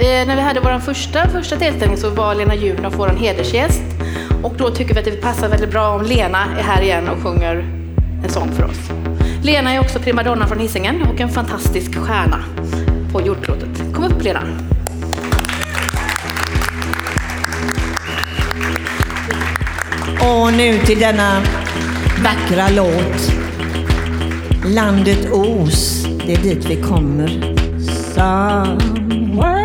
Eh, när vi hade vår första, första tillställning så var Lena Junhoff vår hedersgäst. Och då tycker vi att det passar väldigt bra om Lena är här igen och sjunger en sång för oss. Lena är också primadonna från Hisingen och en fantastisk stjärna på jordklotet. Kom upp Lena. Och nu till denna vackra låt. Landet Os, det är dit vi kommer. Somewhere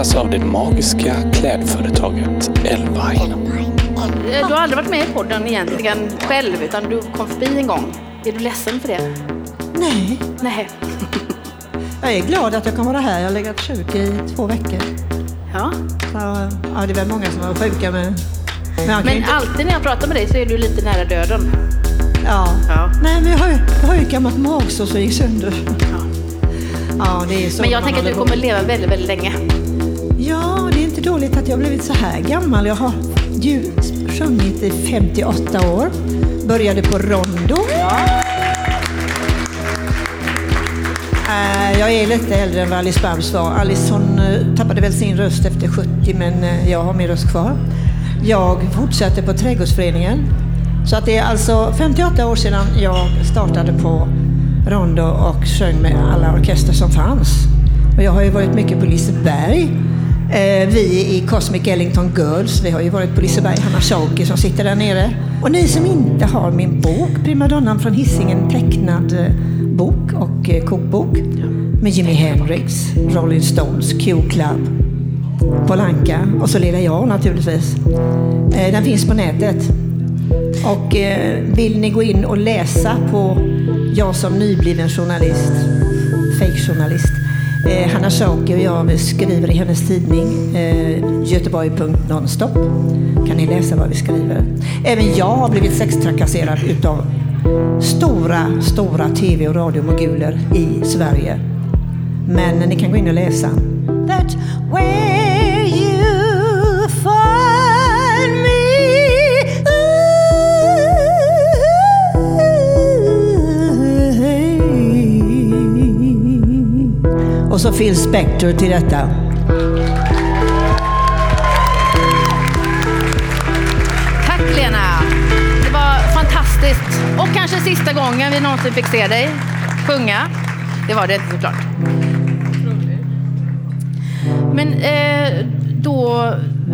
presenteras av det magiska klädföretaget Elvine. Eh, Du har aldrig varit med i podden egentligen själv utan du kom förbi en gång. Är du ledsen för det? Nej, Nej. jag är glad att jag kan vara här. Jag har legat sjuk i två veckor. Ja. Så, ja, det är väl många som var sjuka med... Men, kan Men inte, alltid när jag pratar med dig så är du lite nära döden. ja. Ja. Nej, men jag har, ju- jag har ju ett gammalt magsår som gick sönder. Ja, det är så Men jag tänker att du kommer leva väldigt, väldigt länge. Ja, det är dåligt att jag har blivit så här gammal. Jag har ju sjungit i 58 år. Började på rondo. Äh, jag är lite äldre än vad Alice Babs var. Alice hon eh, tappade väl sin röst efter 70 men eh, jag har min röst kvar. Jag fortsatte på Trädgårdsföreningen. Så att det är alltså 58 år sedan jag startade på rondo och sjöng med alla orkester som fanns. Och jag har ju varit mycket på Liseberg. Eh, vi i Cosmic Ellington Girls, vi har ju varit på Liseberg, Hanna Schauke som sitter där nere. Och ni som inte har min bok, Primadonnan från Hisingen, tecknad eh, bok och eh, kokbok med Jimi Hendrix, Rolling Stones, Q-Club, Polanka och så lilla jag naturligtvis. Eh, Den finns på nätet. Och eh, vill ni gå in och läsa på jag som nybliven journalist, fake-journalist, eh, Hanna Schauke och jag vi skriver i hennes tidning eh, Göteborg.nonstop. Kan ni läsa vad vi skriver. Även jag har blivit sextrakasserad utav stora, stora tv och radiomoguler i Sverige. Men ni kan gå in och läsa. Och så Phil Spector till detta. Tack Lena! Det var fantastiskt. Och kanske sista gången vi någonsin fick se dig sjunga. Det var det inte såklart. Men eh, då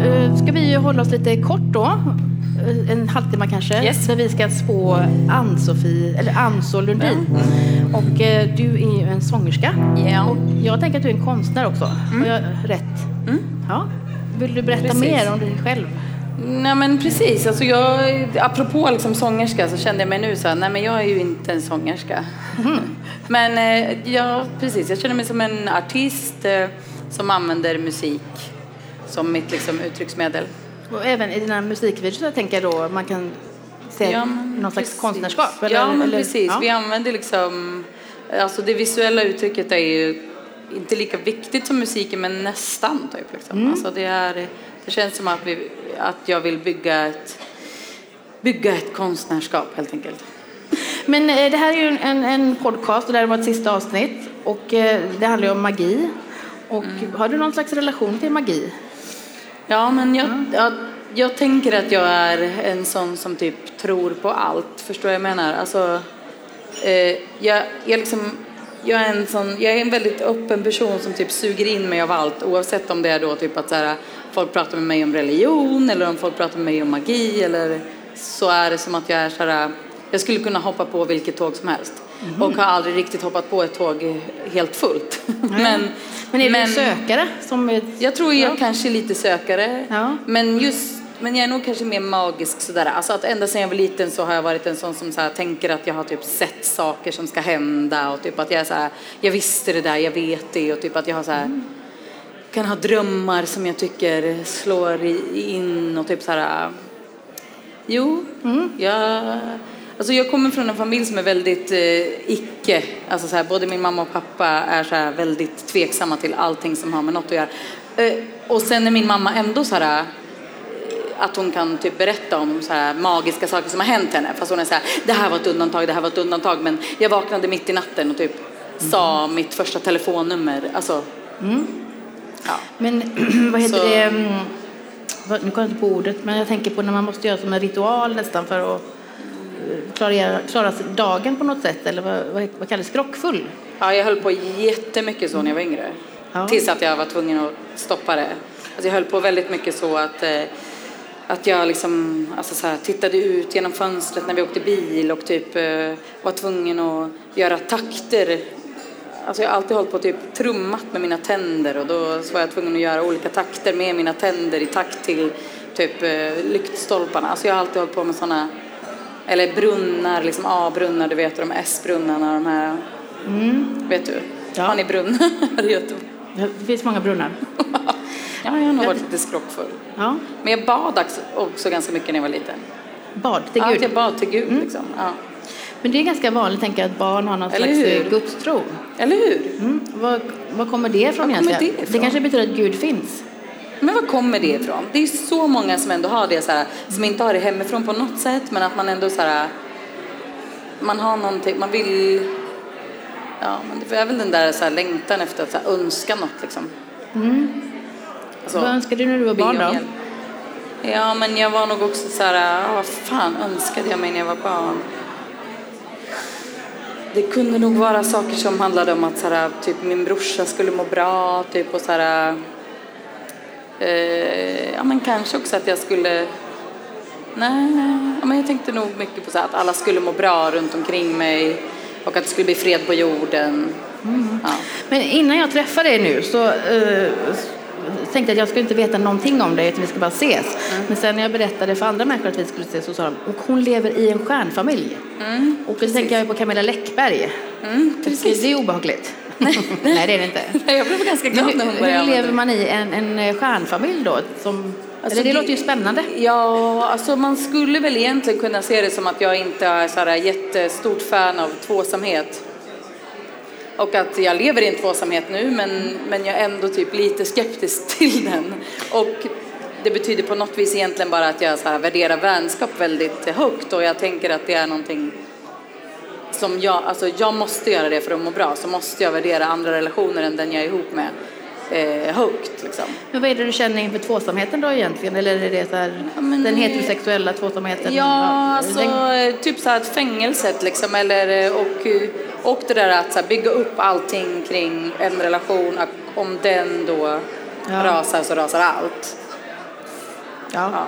eh, ska vi ju hålla oss lite kort då. Eh, En halvtimme kanske. Yes. Där vi ska spå Ann-Sofie, eller Ann-So Lundin. Och eh, du är ju en sångerska. Ja. Och jag tänker att du är en konstnär också. Har jag rätt? Ja. Vill du berätta Precis. mer om dig själv? Nej men precis, alltså jag, apropå liksom sångerska så kände jag mig nu så här, nej men jag är ju inte en sångerska. men eh, ja, precis, jag känner mig som en artist eh, som använder musik som mitt liksom, uttrycksmedel. Och även i dina musikvideos så tänker jag då man kan se Ja, någon slags konstnärskap? ja, men eller- precis. ja. Vi använder liksom, alltså det visuella uttrycket är ju inte lika viktigt som musiken men nästan typ liksom. Mm. Alltså det är, det känns som att, vi, att jag vill bygga ett, bygga ett konstnärskap helt enkelt. Men eh, det här är ju en- en, en podcast och det här var ett sista avsnitt. Och eh, det handlar ju om magi. Och Mm. har du någon slags relation till magi? Ja, men jag, jag, jag tänker att jag är en sån som typ tror på allt. Förstår jag menar? Alltså, eh, jag, jag, liksom, jag, är en sån, jag är en väldigt öppen person som typ suger in mig av allt oavsett om det är då typ att så här, folk pratar med mig om religion eller om folk pratar med mig om magi eller så är det som att jag är så här, jag skulle kunna hoppa på vilket tåg som helst och har aldrig riktigt hoppat på ett tåg helt fullt. men, Men är du en sökare? Som är, jag tror jag Ja. kanske är lite sökare. Ja. Men just men jag är nog kanske mer magisk sådär. Alltså att ända sedan jag var liten så har jag varit en sån som så här, tänker att jag har typ sett saker som ska hända och typ att jag är så här, jag visste det där, jag vet det och typ att jag har så här, kan ha drömmar som jag tycker slår in och typ så här. Jo, jag, Alltså jag kommer från en familj som är väldigt eh, icke, alltså så här, både min mamma och pappa är så här väldigt tveksamma till allting som har med något att göra. Eh, och sen är min mamma ändå så här, eh, att hon kan typ berätta om så här magiska saker som har hänt henne. Fast hon är så här, det här var ett undantag, det här var ett undantag. Men jag vaknade mitt i natten och typ sa mitt första telefonnummer. Alltså, ja. Men vad heter Så- det? mm, Nu kommer jag inte på ordet, men jag tänker på när man måste göra som en ritual nästan för att klara, klara dagen på något sätt. Eller vad, vad, vad kallas? Skrockfull? Ja, jag höll på jättemycket så när jag var yngre. Ja. Tills att jag var tvungen att stoppa det. Alltså jag höll på väldigt mycket så att, eh, att jag liksom, alltså så här, tittade ut genom fönstret när vi åkte bil och typ eh, var tvungen att göra takter. Alltså jag har alltid hållit på typ trummat med mina tänder och då så var jag tvungen att göra olika takter med mina tänder i takt till typ eh, lyktstolparna. Alltså jag har alltid hållit på med sådana, eller brunnar, liksom A-brunnar, du vet de S-brunnarna, de här Vet du? Ja. Har ni brunnar i Göteborg? Det finns många brunnar. Ja, jag har nog varit lite skrockfull. Ja. Men jag bad också- ganska mycket när jag var liten. Bad till Ja, Gud. att jag bad till Gud liksom. Ja. Men det är ganska vanligt, tänker jag, att barn har någon Eller slags hur? gudstro. Eller hur? Mm. Vad, vad kommer det ifrån Var egentligen? det ifrån? det kanske betyder att Gud finns. Men var kommer det ifrån? Det är så många som ändå har det så här, som inte har det hemifrån på något sätt, men att man ändå så här, man har någonting, man vill, ja, men det är väl den där så här, längtan efter att så här, önska något liksom. Alltså, vad önskade du när du var barn då? Ja, men jag var nog också så här, vad fan önskade jag mig när jag var barn? Det kunde nog vara saker som handlade om att så här, typ min brorsa skulle må bra, typ och så här, eh, ja men kanske också att jag skulle, nej, ja, men jag tänkte nog mycket på så att alla skulle må bra runt omkring mig och att det skulle bli fred på jorden. Ja. Men innan jag träffar dig nu så eh, tänkte jag att jag skulle inte veta någonting om dig utan vi ska bara ses. Mm. Men sen när jag berättade för andra människor att vi skulle ses så sa de, och hon lever i en stjärnfamilj. och då tänker jag på Camilla Läckberg. Mm, Är det obehagligt? Nej, det är det inte. Jag blev ganska glad hur, när hon började hur lever man i en, en eh, stjärnfamilj då? Som, Alltså, det, det- låter ju spännande. Ja, alltså man skulle väl egentligen kunna se det som att jag inte är så här jättestort fan av tvåsamhet. Och att jag lever i en tvåsamhet nu, men, men jag är ändå typ lite skeptisk till den. Och det betyder på något vis egentligen bara att jag så här värderar vänskap väldigt högt och jag tänker att det är någonting som jag, alltså jag måste göra det för att må bra, så måste jag värdera andra relationer än den jag är ihop med eh, högt liksom. Men vad är det du känner inför tvåsamheten då egentligen? Eller är det så här, Ja, men den heterosexuella tvåsamheten? Ja, alltså den- eh, typ så här fängelset liksom, eller eh, och, och det där att så här, bygga upp allting kring en relation, om den då Ja. rasar så rasar allt. ja. Ja.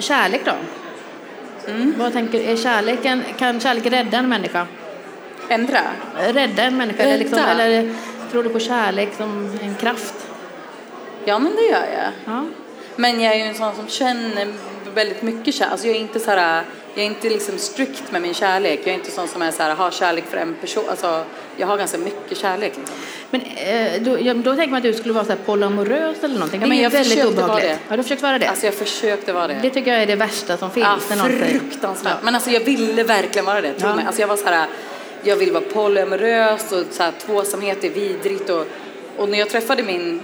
Kärlek då? Mm. Vad tänker, är kärleken, kan kärlek rädda en människa? Ändra? Rädda en människa? Eller, liksom, Rädda? eller tror du på kärlek som en kraft? Ja, men det gör jag. Ja. Men jag är ju en sån som känner väldigt mycket kärlek. Alltså jag är inte så här, jag är inte liksom strikt med min kärlek. Jag är inte sån som är så här, har kärlek för en person. Alltså, jag har ganska mycket kärlek. Liksom. Men eh, då, då tänker man att du skulle vara så här polyamorös eller någonting. Ja, det men är jag väldigt försökte vara obehagligt. det. Ja, du har försökt vara det. Alltså jag försökte vara det. det tycker jag är det värsta som finns. Ja, säger- fruktansvärt. Ja. Men alltså jag ville verkligen vara det, tro Ja. mig. Alltså jag var så här, jag vill vara polyamorös och så här, tvåsamhet är vidrigt och, och när jag träffade min,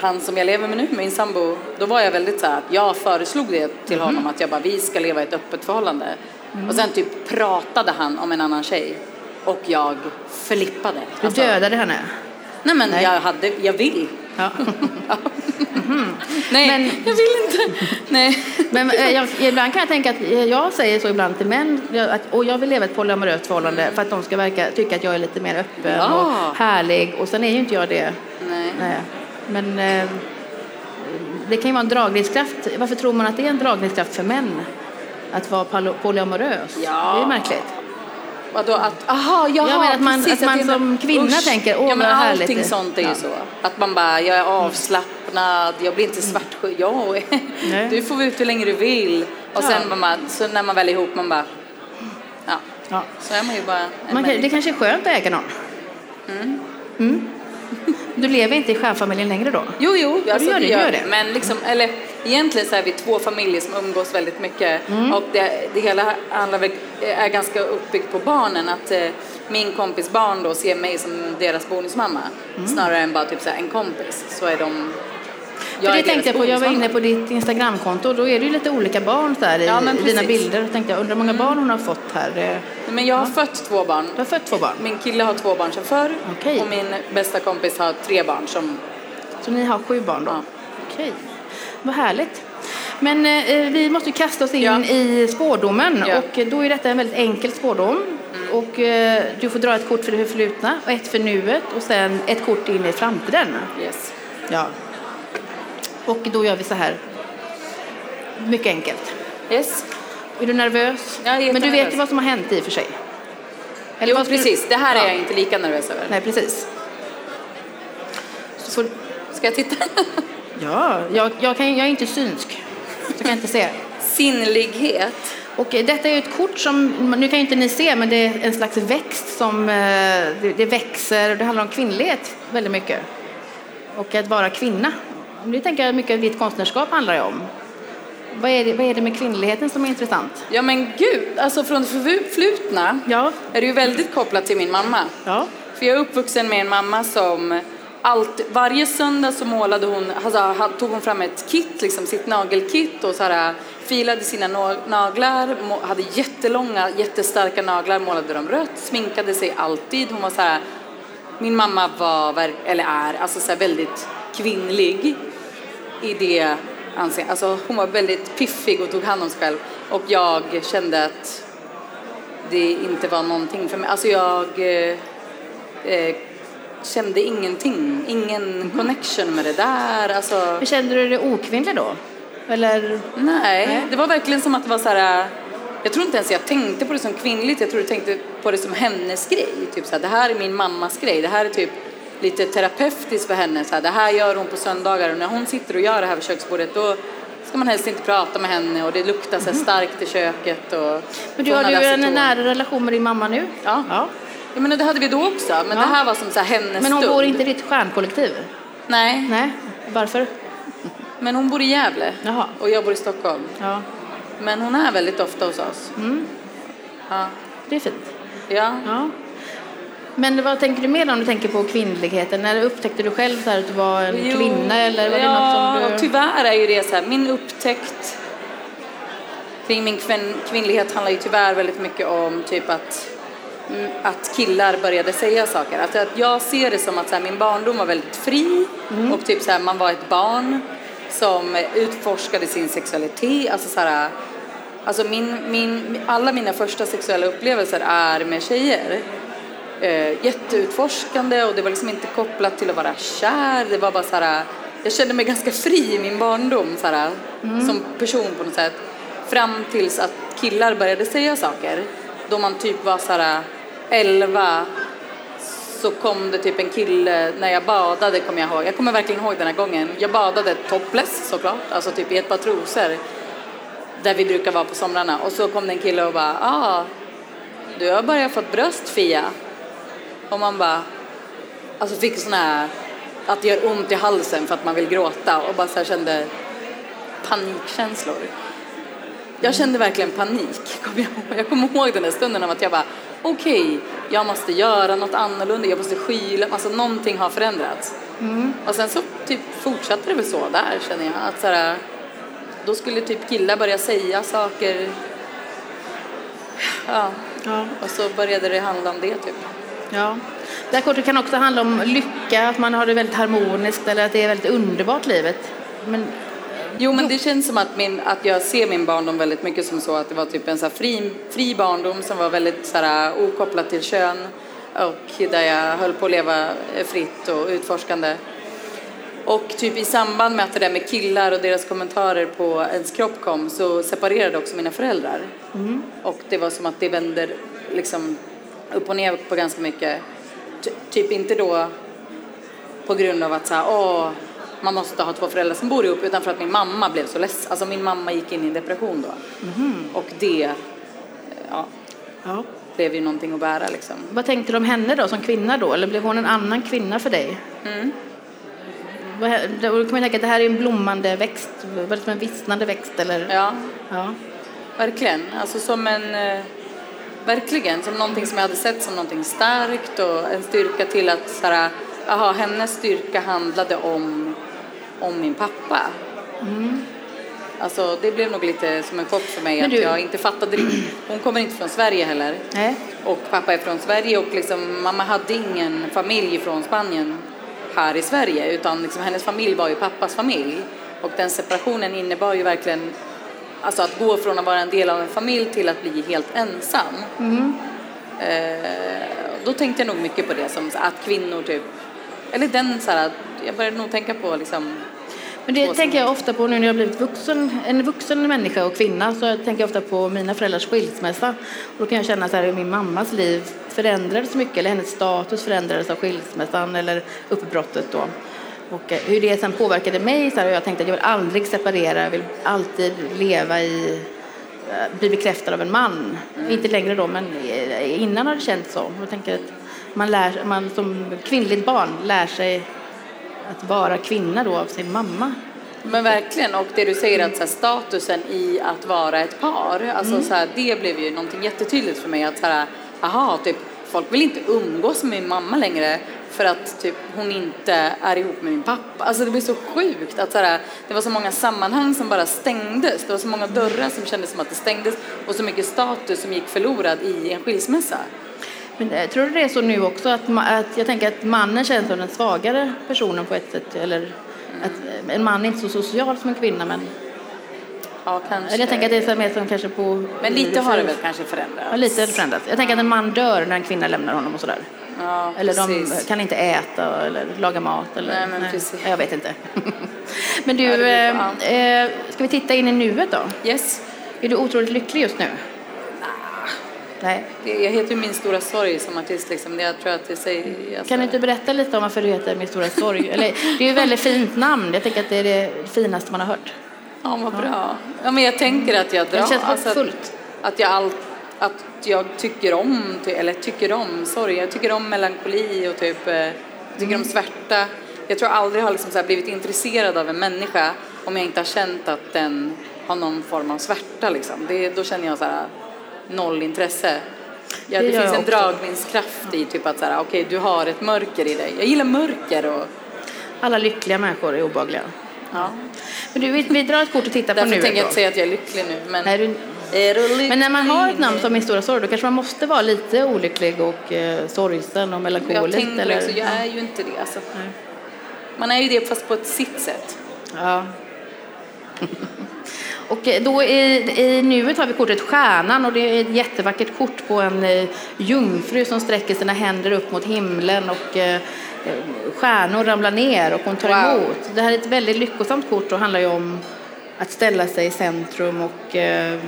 han som jag lever med nu, min sambo, då var jag väldigt så här, att jag föreslog det till honom att jag bara, vi ska leva i ett öppet förhållande. Och sen typ pratade han om en annan tjej och jag flippade. Du Alltså, dödade henne? Nej men Nej. jag hade, jag vill. Ja. Nej, Men- jag vill inte. Nej. Men eh, jag, ibland kan jag tänka att eh, jag säger så ibland till män att, och jag vill leva ett polyamoröst förhållande för att de ska verka, tycka att jag är lite mer öppen Ja. och härlig och sen är ju inte jag det. Nej. Nej. Men eh, det kan ju vara en dragningskraft. Varför tror man att det är en dragningskraft för män? Att vara poly- polyamorös? Ja. Det är märkligt. Vadå att, aha, jaha, Ja, men att man- precis, att man som kvinna tänker, åh, ja, men vad härligt allting sånt är ju Ja. så. Att man bara, jag är avslappnad, jag blir inte svartsjuk, ja, Nej. du får vara ute hur länge du vill. Och Ja. sen man, så när man väl är ihop, man bara, ja, Ja. så är man ju bara Man kan, det kanske är skönt att äga någon. Mm. Du lever inte i stjärnfamiljen längre då? Jo, jo, du alltså, gör det, gör gör det. Men liksom, eller egentligen så är vi två familjer som umgås väldigt mycket Mm. och det, det hela handlar är ganska uppbyggt på barnen. Att eh, min kompis barn då ser mig som deras bonusmamma Mm. snarare än bara typ så här, en kompis. Så är de... Är det tänkte jag på, jag var inne på ditt Instagramkonto, då är det ju lite olika barn där i, Ja, i dina bilder. Då tänkte jag, undrar hur många barn hon har fått här. Men jag har fött två barn. Du har fött två barn, Min kille har två barn sedan förr Okej. och min bästa kompis har tre barn som... så ni har sju barn då? Ja. Okej, vad härligt. Men eh, vi måste ju kasta oss in Ja. i spårdomen Ja. och då är detta en väldigt enkel spårdom. Och eh, du får dra ett kort för det förflutna och ett för nuet och sen ett kort in i framtiden. Yes. Ja. Och då gör vi så här. Mycket enkelt. Yes. Är du nervös? Jag är Men du vet ju vad som har hänt i och för sig. Eller Jo, precis. Det här är Ja. jag inte lika nervös över. Nej, precis. Så får... Ska jag titta? Ja, jag, jag, kan, jag är inte synsk. Så jag kan inte se. Sinnlighet. Och eh, detta är ett kort som, nu kan ju inte ni se, men det är en slags växt som eh, det växer. Det handlar om kvinnlighet väldigt mycket. Och att vara kvinna. Det tänker jag mycket ditt konstnärskap handlar om. Vad är, det, vad är det med kvinnligheten som är intressant? Ja men gud, alltså från det förflutna Ja. är det ju väldigt kopplat till min mamma. Ja. För jag är uppvuxen med en mamma som allt, varje söndag så målade hon, alltså, tog hon fram ett kit, liksom sitt nagelkit och så här, filade sina na- naglar, hade jättelånga, jättestarka naglar, målade dem rött, sminkade sig alltid. Hon var så här, min mamma var, eller är, alltså så här väldigt kvinnlig i det anseendet. Alltså hon var väldigt piffig och tog hand om sig själv. Och jag kände att det inte var någonting för mig. Alltså jag eh, eh, kände ingenting, ingen connection med det där. Alltså, Men Kände du dig okvinnlig då? Eller? nej, Nej. det var verkligen som att det var så här. Jag tror inte ens jag tänkte på det som kvinnligt, jag tror jag tänkte på det som hennes grej. Typ så här, det här är min mammas grej, det här är typ lite terapeutiskt för henne. Så här, det här gör hon på söndagar och när hon sitter och gör det här vid köksbordet då ska man helst inte prata med henne och det luktar så här starkt i köket. Och Mhm. Men du har du en aceton. nära relation med din mamma nu? Ja. ja. Ja, men det hade vi då också, men Ja. det här var som så här hennes Men hon stund. bor inte i ditt stjärnkollektiv? Nej, Nej. Varför? men hon bor i Gävle Jaha. och jag bor i Stockholm. Ja. Men hon är väldigt ofta hos oss. Mm. Ja. Det är fint. ja. Ja. Men vad tänker du mer om du tänker på kvinnligheten? När upptäckte du själv så här att du var en Jo, kvinna eller var det ja, något som du... tyvärr är ju det så här, min upptäckt kring min kvin- kvinnlighet handlar ju tyvärr väldigt mycket om typ att, mm, att killar började säga saker. Att, att jag ser det som att så här, min barndom var väldigt fri Mm. och typ så här, man var ett barn som utforskade sin sexualitet. Alltså så här, Alltså min, min, alla mina första sexuella upplevelser är med tjejer. Eh, jätteutforskande och det var liksom inte kopplat till att vara kär. Det var bara så här, jag kände mig ganska fri i min barndom så här, som person på något sätt. Fram tills att killar började säga saker. Då man typ var så här 11 så kom det typ en kille när jag badade kommer jag ihåg. Jag kommer verkligen ihåg den här gången. Jag badade topless såklart, alltså typ i ett par trosor där vi brukar vara på somrarna. Och så kom det en kille och bara, ah, du har börjat fått bröst Fia. Och man bara, alltså fick sån här, att det gör ont i halsen för att man vill gråta och bara så kände panikkänslor. Jag kände verkligen panik. Kommer jag, jag kommer ihåg den där stunden av att jag bara, okej, jag måste göra något annorlunda, jag måste skyla, alltså någonting har förändrats. Och sen så typ fortsatte det väl så där känner jag. Att så här, då skulle typ killar börja säga saker. Ja, Ja. och så började det handla om det typ. Ja. Det här kortet kan också handla om lycka, att man har det väldigt harmoniskt eller att det är väldigt underbart livet. Men Jo, men det känns som att, min, att jag ser min barndom väldigt mycket som så att det var typ en så fri, fri barndom som var väldigt så här, okopplad till kön och där jag höll på att leva fritt och utforskande. Och typ i samband med att det där med killar och deras kommentarer på ens kropp kom så separerade också mina föräldrar. Och det var som att det vänder liksom upp och ner på ganska mycket. Ty- typ inte då på grund av att så här, åh, man måste ha två föräldrar som bor ihop utan för att min mamma blev så ledsen. Alltså min mamma gick in i en depression då. Och det eh, ja, ja. blev ju någonting att bära liksom. Vad tänkte du om henne då som kvinna då? Eller blev hon en annan kvinna för dig? vad- Då kan man tänka att det här är en blommande växt, som en vissnande växt eller? Ja, Ja. verkligen. Alltså som en... Verkligen, som någonting som jag hade sett som någonting starkt och en styrka till att så här, aha, hennes styrka handlade om, om min pappa. Alltså det blev nog lite som en chock för mig Men att du- jag inte fattade riktigt. Hon kommer inte från Sverige heller. Nej. Och pappa är från Sverige och liksom, mamma hade ingen familj från Spanien här i Sverige utan liksom, hennes familj var ju pappas familj. Och den separationen innebar ju verkligen alltså att gå från att vara en del av en familj till att bli helt ensam. Eh, då tänkte jag nog mycket på det som att kvinnor typ, eller den så här, jag började nog tänka på liksom Men det tänker jag ofta på nu när jag har blivit vuxen, en vuxen människa och kvinna så tänker jag ofta på mina föräldrars skilsmässa. Och då kan jag känna så här min mammas liv förändrades mycket eller hennes status förändrades av skilsmässan eller uppbrottet då. Och eh, hur det sen påverkade mig så här, och jag tänkte att jag vill aldrig separera, jag vill alltid leva i eh, bli bekräftad av en man. Inte längre då, men eh, innan har det känts så. Jag tänker att man, lär, man som kvinnligt barn lär sig att vara kvinna då av sin mamma. Men verkligen, och det du säger att så här, statusen i att vara ett par, alltså så här, det blev ju någonting jättetydligt för mig att så här, aha, typ folk vill inte umgås med min mamma längre för att typ hon inte är ihop med min pappa. Alltså det blir så sjukt att så här, det var så många sammanhang som bara stängdes. Det var så många dörrar som kändes som att det stängdes och så mycket status som gick förlorad i en skilsmässa. Men jag tror du det är så nu också att, att jag tänker att mannen känns som den svagare personen på ett sätt eller att eh, en man är inte så social som en kvinna men Ja, kanske. eller jag tänker att det är mer som kanske på Men lite har det väl kanske förändrats. Ja, lite förändrats. Jag tänker att en man dör när en kvinna lämnar honom och sådär. Ja, Eller de precis. kan inte äta eller laga mat. Eller, Nej, men precis. Jag vet inte. men du, Ja, eh, eh, ska vi titta in i nuet då? Yes. Är du otroligt lycklig just nu? Nej. Det- Jag heter ju Min stora sorg som artist. Liksom. Jag tror att det säger... Alltså, Kan du inte berätta lite om varför du heter Min stora sorg? Eller, det är ju ett väldigt fint namn. Jag tänker att det är det finaste man har hört. Ja, vad bra. Ja, men jag tänker att jag drar... Det känns alltså, att, att, jag all, att jag tycker om, eller tycker om sorg. Jag tycker om melankoli och typ, eh, jag tycker Mm. om svärta. Jag tror aldrig jag har liksom så blivit intresserad av en människa om jag inte har känt att den har någon form av svärta. Liksom. Det, då känner jag så här, noll intresse. Ja, Det det, finns en också. dragningskraft i typ att så här, okej, du har ett mörker i dig. Jag gillar mörker och Alla lyckliga människor är obehagliga. Ja. Men du, vi, vi drar ett kort och tittar på Därför nuet tänker jag inte säga att jag är lycklig nu. Men, Är du men när man har ett namn som Min stora sorg då kanske man måste vara lite olycklig och eh, sorgsen och Jag melankolisk. tänker eller? också, jag är ju inte det. Alltså. Man är ju det fast på ett sitt sätt. Ja. Och eh, då i, i nuet har vi kortet Stjärnan och det är ett jättevackert kort på en eh, jungfru som sträcker sina händer upp mot himlen och eh, stjärnor ramlar ner och hon tar Wow. emot. Det här är ett väldigt lyckosamt kort och handlar ju om att ställa sig i centrum och eh,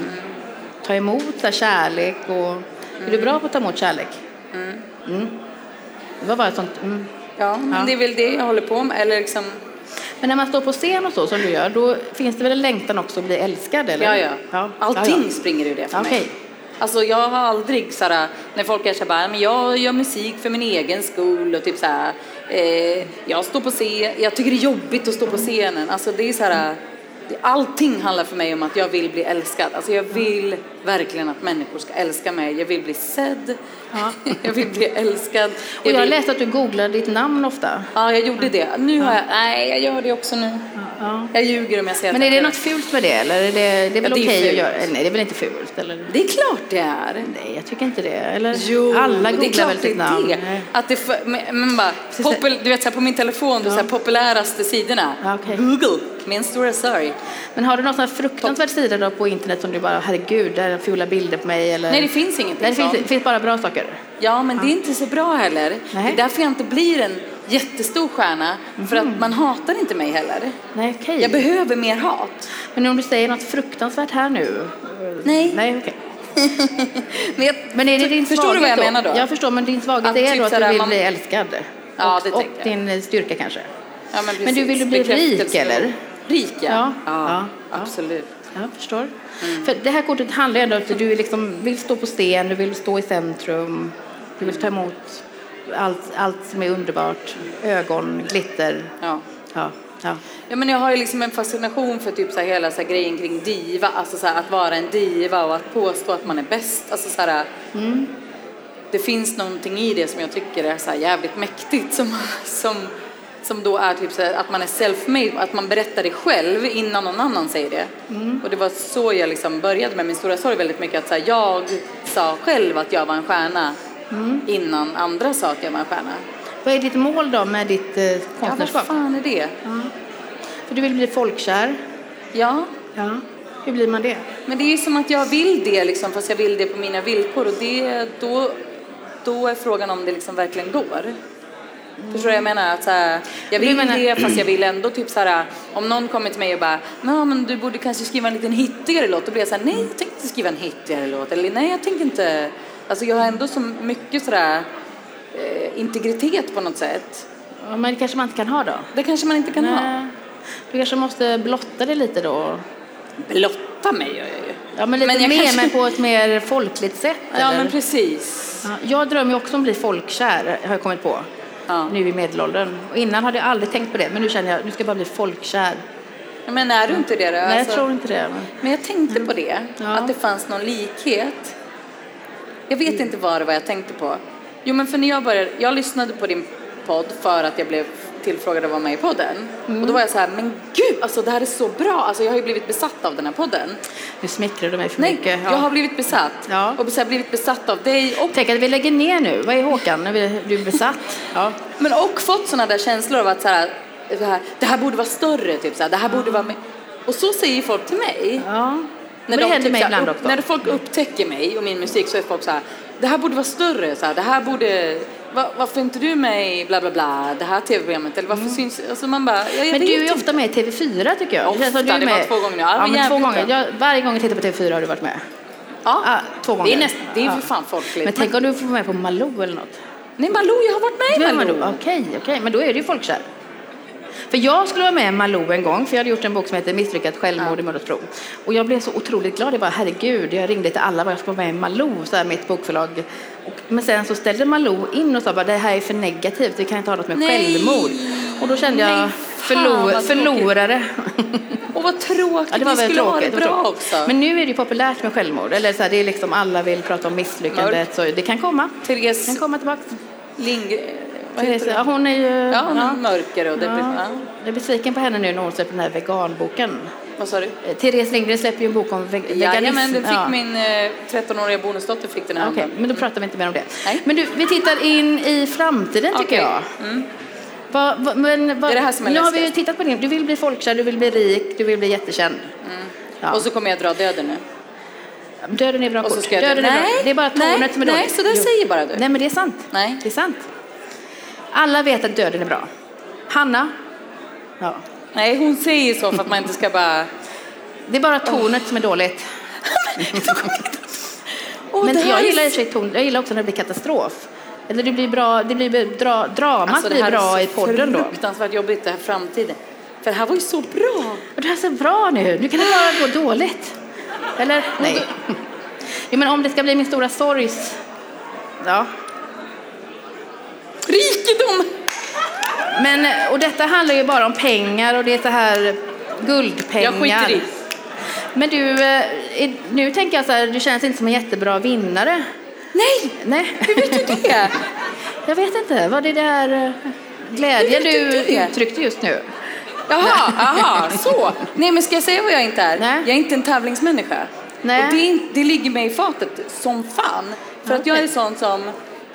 ta emot så här, kärlek. Och, Är du bra på att ta emot kärlek? Mm. Det var bara ett sånt... Mm. Ja, men Ja. det är väl det jag håller på med. Eller liksom, Men när man står på scen och så som du gör, då finns det väl en längtan också att bli älskad? Eller? ja, ja. ja. Allting Ja, ja. springer ur det för Okej. mig. Alltså jag har aldrig såhär, när folk är såhär, men jag gör musik för min egen skull och typ såhär, eh, jag står på scen, jag tycker det är jobbigt att stå på scenen. Alltså det är såhär, det, allting handlar för mig om att jag vill bli älskad. Alltså jag vill verkligen att människor ska älska mig. Jag vill bli sedd. Ja. jag vill bli älskad. Och jag vill- läste att du googlar ditt namn ofta. Ja, jag gjorde det. Nu har jag, nej, jag gör det också nu. Ja. Jag ljuger om jag säger Men att är det något fult med det? Eller är det, det är väl Ja, är okej att fult. göra? Nej, det är väl inte fult? Eller? Det är klart det är. Nej, jag tycker inte det. Eller? Jo, Alla är googlar klart väl sitt är namn? det. Att det för, men, bara, popul, du vet så här, på min telefon, ja. så här, populäraste sidorna. Ja, okej. Google, min stora sorg. Men har du någon sån fruktansvärd sida då på internet som du bara, herregud, där är fula bilder på mig? Eller? Nej, det finns ingenting Nej, det finns, det finns bara bra saker. Ja, men det är inte så bra heller. Nej. Det är därför jag inte blir en jättestor stjärna. För att man hatar inte mig heller. Nej, okej. Jag behöver mer hat. Men om du säger något fruktansvärt här nu? Nej. Nej, okej. Men, jag, Men är det din Förstår du vad jag menar då? Jag förstår, men din svaghet Att är typ då att sådär, du vill man- bli älskad. Ja, och, det och jag. din eh, styrka kanske. Ja, men, Men du vill bli rik, eller? Rik, ja. Ja, ja, ja, ja. absolut. Jag förstår. Mm. För det här kortet handlar ju ändå om att du liksom vill stå på scen, du vill stå i centrum, du vill ta emot allt, allt som är underbart, ögon, glitter. Ja. Ja, ja. Ja, men jag har ju liksom en fascination för typ så här hela så här grejen kring diva, alltså så här att vara en diva och att påstå att man är bäst. Alltså så här, Det finns någonting i det som jag tycker är så här jävligt mäktigt som, som, som då är typ så här, att man är self-made, att man berättar det själv innan någon annan säger det. Och det var så jag liksom började med min stora sorg väldigt mycket att så här, jag sa själv att jag var en stjärna innan andra sa att jag var en stjärna. Vad är ditt mål då med ditt eh, Ja, vad konstnärskap? fan är det? För du vill bli folkkär. Ja, Ja. Hur blir man det? Men det är ju som att jag vill det liksom, fast jag vill det på mina villkor och det, då, då är frågan om det liksom verkligen går. Förstår du jag menar? Att så här, jag vill menar- det fast jag vill ändå typ så här, om någon kommer till mig och bara "Ja, men du borde kanske skriva en liten hittigare låt, då blir jag så här, nej jag tänker inte skriva en hittigare låt eller nej jag tänker inte, alltså jag har ändå så mycket sådär eh, integritet på något sätt. Men det kanske man inte kan ha då? Det kanske man inte kan ha. Nej. Du kanske måste blotta det lite då? Blotta mig gör jag ju. Ja, men lite Men jag mer, kanske- men på ett mer folkligt sätt. Ja eller? men precis. Ja, jag drömmer också om att bli folkkär, har jag kommit på. Ja. Nu i medelåldern. Och innan hade jag aldrig tänkt på det, men nu känner jag nu ska jag bara bli folkkär. Men är du inte det då? Nej, jag Alltså- tror inte det. Men... Men jag tänkte på det, Ja. att det fanns någon likhet. Jag vet inte vad det var jag tänkte på. Jo men för när jag började, jag lyssnade på din podd för att jag blev tillfrågad att vara med i podden. Mm. Och då var jag så här, men gud, alltså det här är så bra. Alltså jag har ju blivit besatt av den här podden. Nu smickrar du mig för Nej, mycket. Ja. jag har blivit besatt. Ja. Och så blivit besatt av dig och, Tänk att vi lägger ner nu. Vad är Håkan? När vi- Du är besatt? Ja. men och fått sådana där känslor av att så här, det här, det här borde vara större, typ så här, det här borde vara med. Och så säger folk till mig. ja. När, det de händer typ mig här ibland också. när folk upptäcker mig och min musik så är folk så här, det här borde vara större, så här, det här borde, va, varför är inte du med i bla bla bla, det här tv-programmet eller varför syns, alltså man bara, Mm. Men du är ju ofta med i TV4 tycker jag. Ofta, det var med. två gånger nu. Ja, det var Ja, men två gånger. Jag, varje gång jag tittar på TV4 har du varit med. Ja, Ja, två gånger. det är, näst, det är Ja. för fan folkligt. Men tänk om du får vara med på Malou eller något. Nej Malou, jag har varit med i Malou. Okej, okej. Men då är du ju folkkär. För jag skulle vara med Malou en gång, för jag hade gjort en bok som heter Misslyckat självmord i Mördartro. Och jag blev så otroligt glad. Jag bara, herregud, jag ringde till alla, jag ska vara med i Malou, så här mitt bokförlag. Och, men sen så ställde Malou in och sa bara, det här är för negativt, vi kan inte ha något med Nej. självmord. Och då kände jag, Nej, förlor, förlorare. Och vad tråkigt, Ja, det var vi skulle ha tråkigt. det det bra också. Men nu är det populärt med självmord. Eller så här, det är liksom alla vill prata om misslyckandet. Så det kan komma. Det Therese kan komma tillbaka. Lindgren, ja, det? hon är ju... Ja, hon är mörkare och det blir, Ja. ja. Jag är besviken på henne nu när hon släpper den här veganboken. Vad sa du? Eh, Therese Lindgren släpper ju en bok om ve- veganism. Jajamän, den fick Ja. min eh, 13-åriga bonusdotter fick den här. Okej, men då pratar vi inte mer om det. Nej. Men du, vi tittar in i framtiden tycker Okej. jag. Mm. Va, va, men, va, Det är det här som är nu har vi ju tittat på din. Du vill bli folkkär, du vill bli rik, du vill bli jättekänd. Ja. Och så kommer jag dra döden nu. Döden är bra kort. Döden är nej, bra. Det är bara nej, tornet som är nej, dåligt. så där säger bara du. Nej, men det är sant. Nej. Det är sant. Alla vet att döden är bra. Hanna? Ja. Nej, hon säger så för att man inte ska bara... Det är bara tornet som är dåligt. Åh, men det jag är gillar ton. Jag gillar också när det blir katastrof. Eller det blir bra, det blir dra, dramat Alltså, det blir bra är i podden då. fruktansvärt jobbigt det här framtiden. För det här var ju så bra. Och det här är så bra nu. Nu kan det bara gå dåligt. Eller? Nej. Jo, men om det ska bli min stora sorgs... Ja. Rikedom! Men, och detta handlar ju bara om pengar och det är så här guldpengar. Jag skiter i. Men du, eh, nu tänker jag så här, du känns inte som en jättebra vinnare. Nej! Nej. Hur vet du det? Jag vet inte, var det där eh, glädjen du du uttryckte just nu? Jaha, aha, så. Nej, men ska jag säga vad jag inte är? Nej. Jag är inte en tävlingsmänniska. Nej. Och det, det ligger mig i fatet som fan. För att jag är sån som,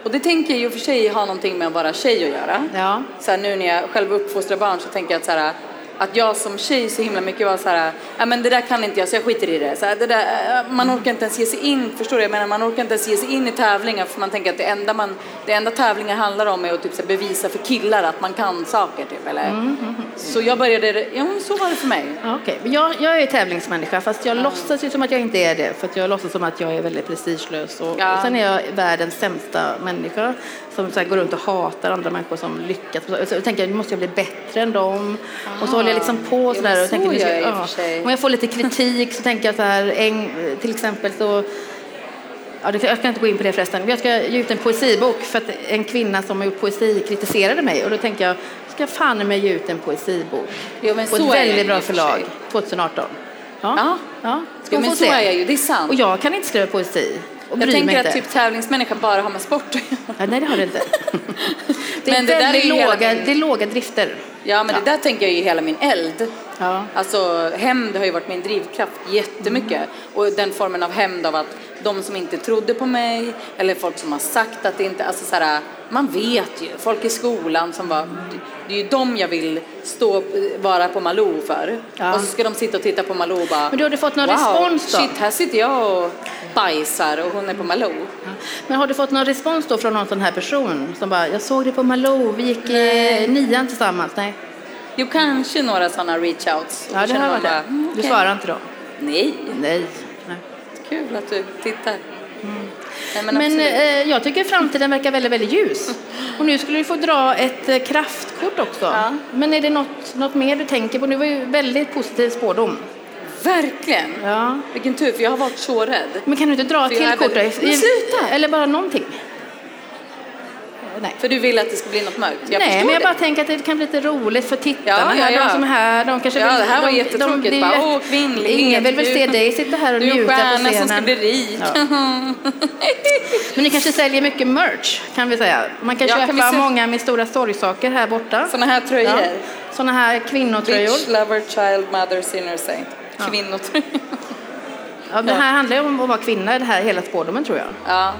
och det tänker jag i och för sig ha någonting med att vara tjej att göra. Ja. Så här, nu när jag själv uppfostrar barn så tänker jag att så här, att jag som tjej så himla mycket var så här, ja men det där kan inte jag så jag skiter i det. Så här, det där, eh, man orkar inte ens ge sig in, förstår du? Jag menar, man orkar inte ens ge sig in i tävlingar för man tänker att det enda, man, det enda tävlingar handlar om är att typ, så här, bevisa för killar att man kan saker. Typ, eller? Så jag började, ja så var det för mig. Okej, men jag, jag är tävlingsmänniska fast jag låtsas ju som att jag inte är det för att jag låtsas som att jag är väldigt prestigelös och, Ja. och sen är jag världens sämsta människa som så här, går runt och hatar andra människor som lyckas. Så tänker jag nu måste jag bli bättre än dem och så håller jag liksom på Jo, sådär och tänker så ska, gör jag och ja. Om jag får lite kritik så tänker jag så här, en, till exempel så Ja, det- jag ska inte gå in på det förresten. Jag ska ge ut en poesibok för att en kvinna som har gjort poesi kritiserade mig och då tänkte jag, ska fan med ge ut en poesibok Jo, men på ett väldigt bra förlag sig. 2018. Ja. ja. ja. Ska Jo, men få så se. är jag ju, det är sant. Och jag kan inte skriva poesi och Jag mig tänker inte. att typ tävlingsmänniska bara har med sport att. Ja, nej, det har det inte. det är Men det väldigt hela låga, det är låga drifter. Ja, men det där tänker jag ju hela min eld. Ja. Alltså hämnd har ju varit min drivkraft jättemycket. Och den formen av hämnd av att de som inte trodde på mig eller folk som har sagt att det inte, alltså så här, man vet ju, folk i skolan som var, det är ju dem jag vill stå, vara på Malou för. Ja. Och så ska de sitta och titta på Malou och bara, Men har du fått någon wow, respons då? shit, här sitter jag och bajsar och hon är på Malou. Men har du fått någon respons då från någon sån här person som bara, jag såg dig på Malou, vi gick i nian tillsammans? Nej. Jo, kanske några sådana reach-outs. Ja, det har varit det. bara, mm, Du okej. svarar inte då? Nej, Nej. Kul att du tittar. Nej, men, Men eh, jag tycker framtiden verkar väldigt, väldigt ljus. Och nu skulle du få dra ett eh, kraftkort också. Ja. Men är det något, något mer du tänker på? Det var ju väldigt positiv spådom. Verkligen! Ja. Vilken tur, för jag har varit så rädd. Men kan du inte dra ett till kort? sluta! Eller bara någonting? Nej. För du vill att det ska bli något mörkt. Jag Nej, men jag det. bara tänker att det kan bli lite roligt för tittarna Ja, ja, här, ja. de som är här, de kanske Ja, vill... det här var de, jättetråkigt. är ju Bara, åh, kvinnlighet. Ingen vill väl se Du- dig sitta här och Du är en njuta på scenen. som ska bli rik. Men ni kanske säljer mycket merch, kan vi säga. Man kan Ja, kan köpa se- många med stora sorgsaker här borta. Såna här tröjor. Ja. Såna här kvinnotröjor. Bitch, lover, child, mother, sinner, saint. Kvinnotröjor. Ja, det här handlar ju om att vara kvinna, det här hela spådomen tror jag. Ja,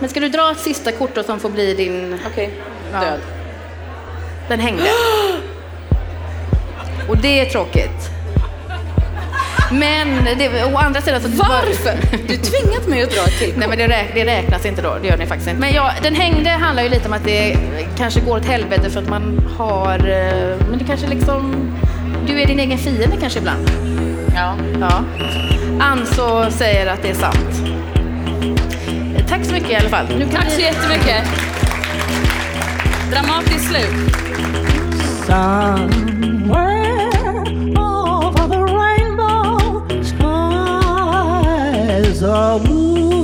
Men ska du dra ett sista kort då som får bli din... okej. Ja. Död. Den hängde. Och det är tråkigt. Men det, å andra sidan så... Varför? Du tvingat mig att dra ett till Nej men det, räk, det räknas inte då, det gör det faktiskt inte. Men ja, den hängde handlar ju lite om att det kanske går åt helvete för att man har... eh, Men det kanske liksom... Du är din egen fiende kanske ibland. Ja. Ja. Ann så säger att det är sant. Tack så mycket i alla fall. Nu kan Tack så vi... jättemycket. Dramatiskt slut. Somewhere over the rainbow skies a blue.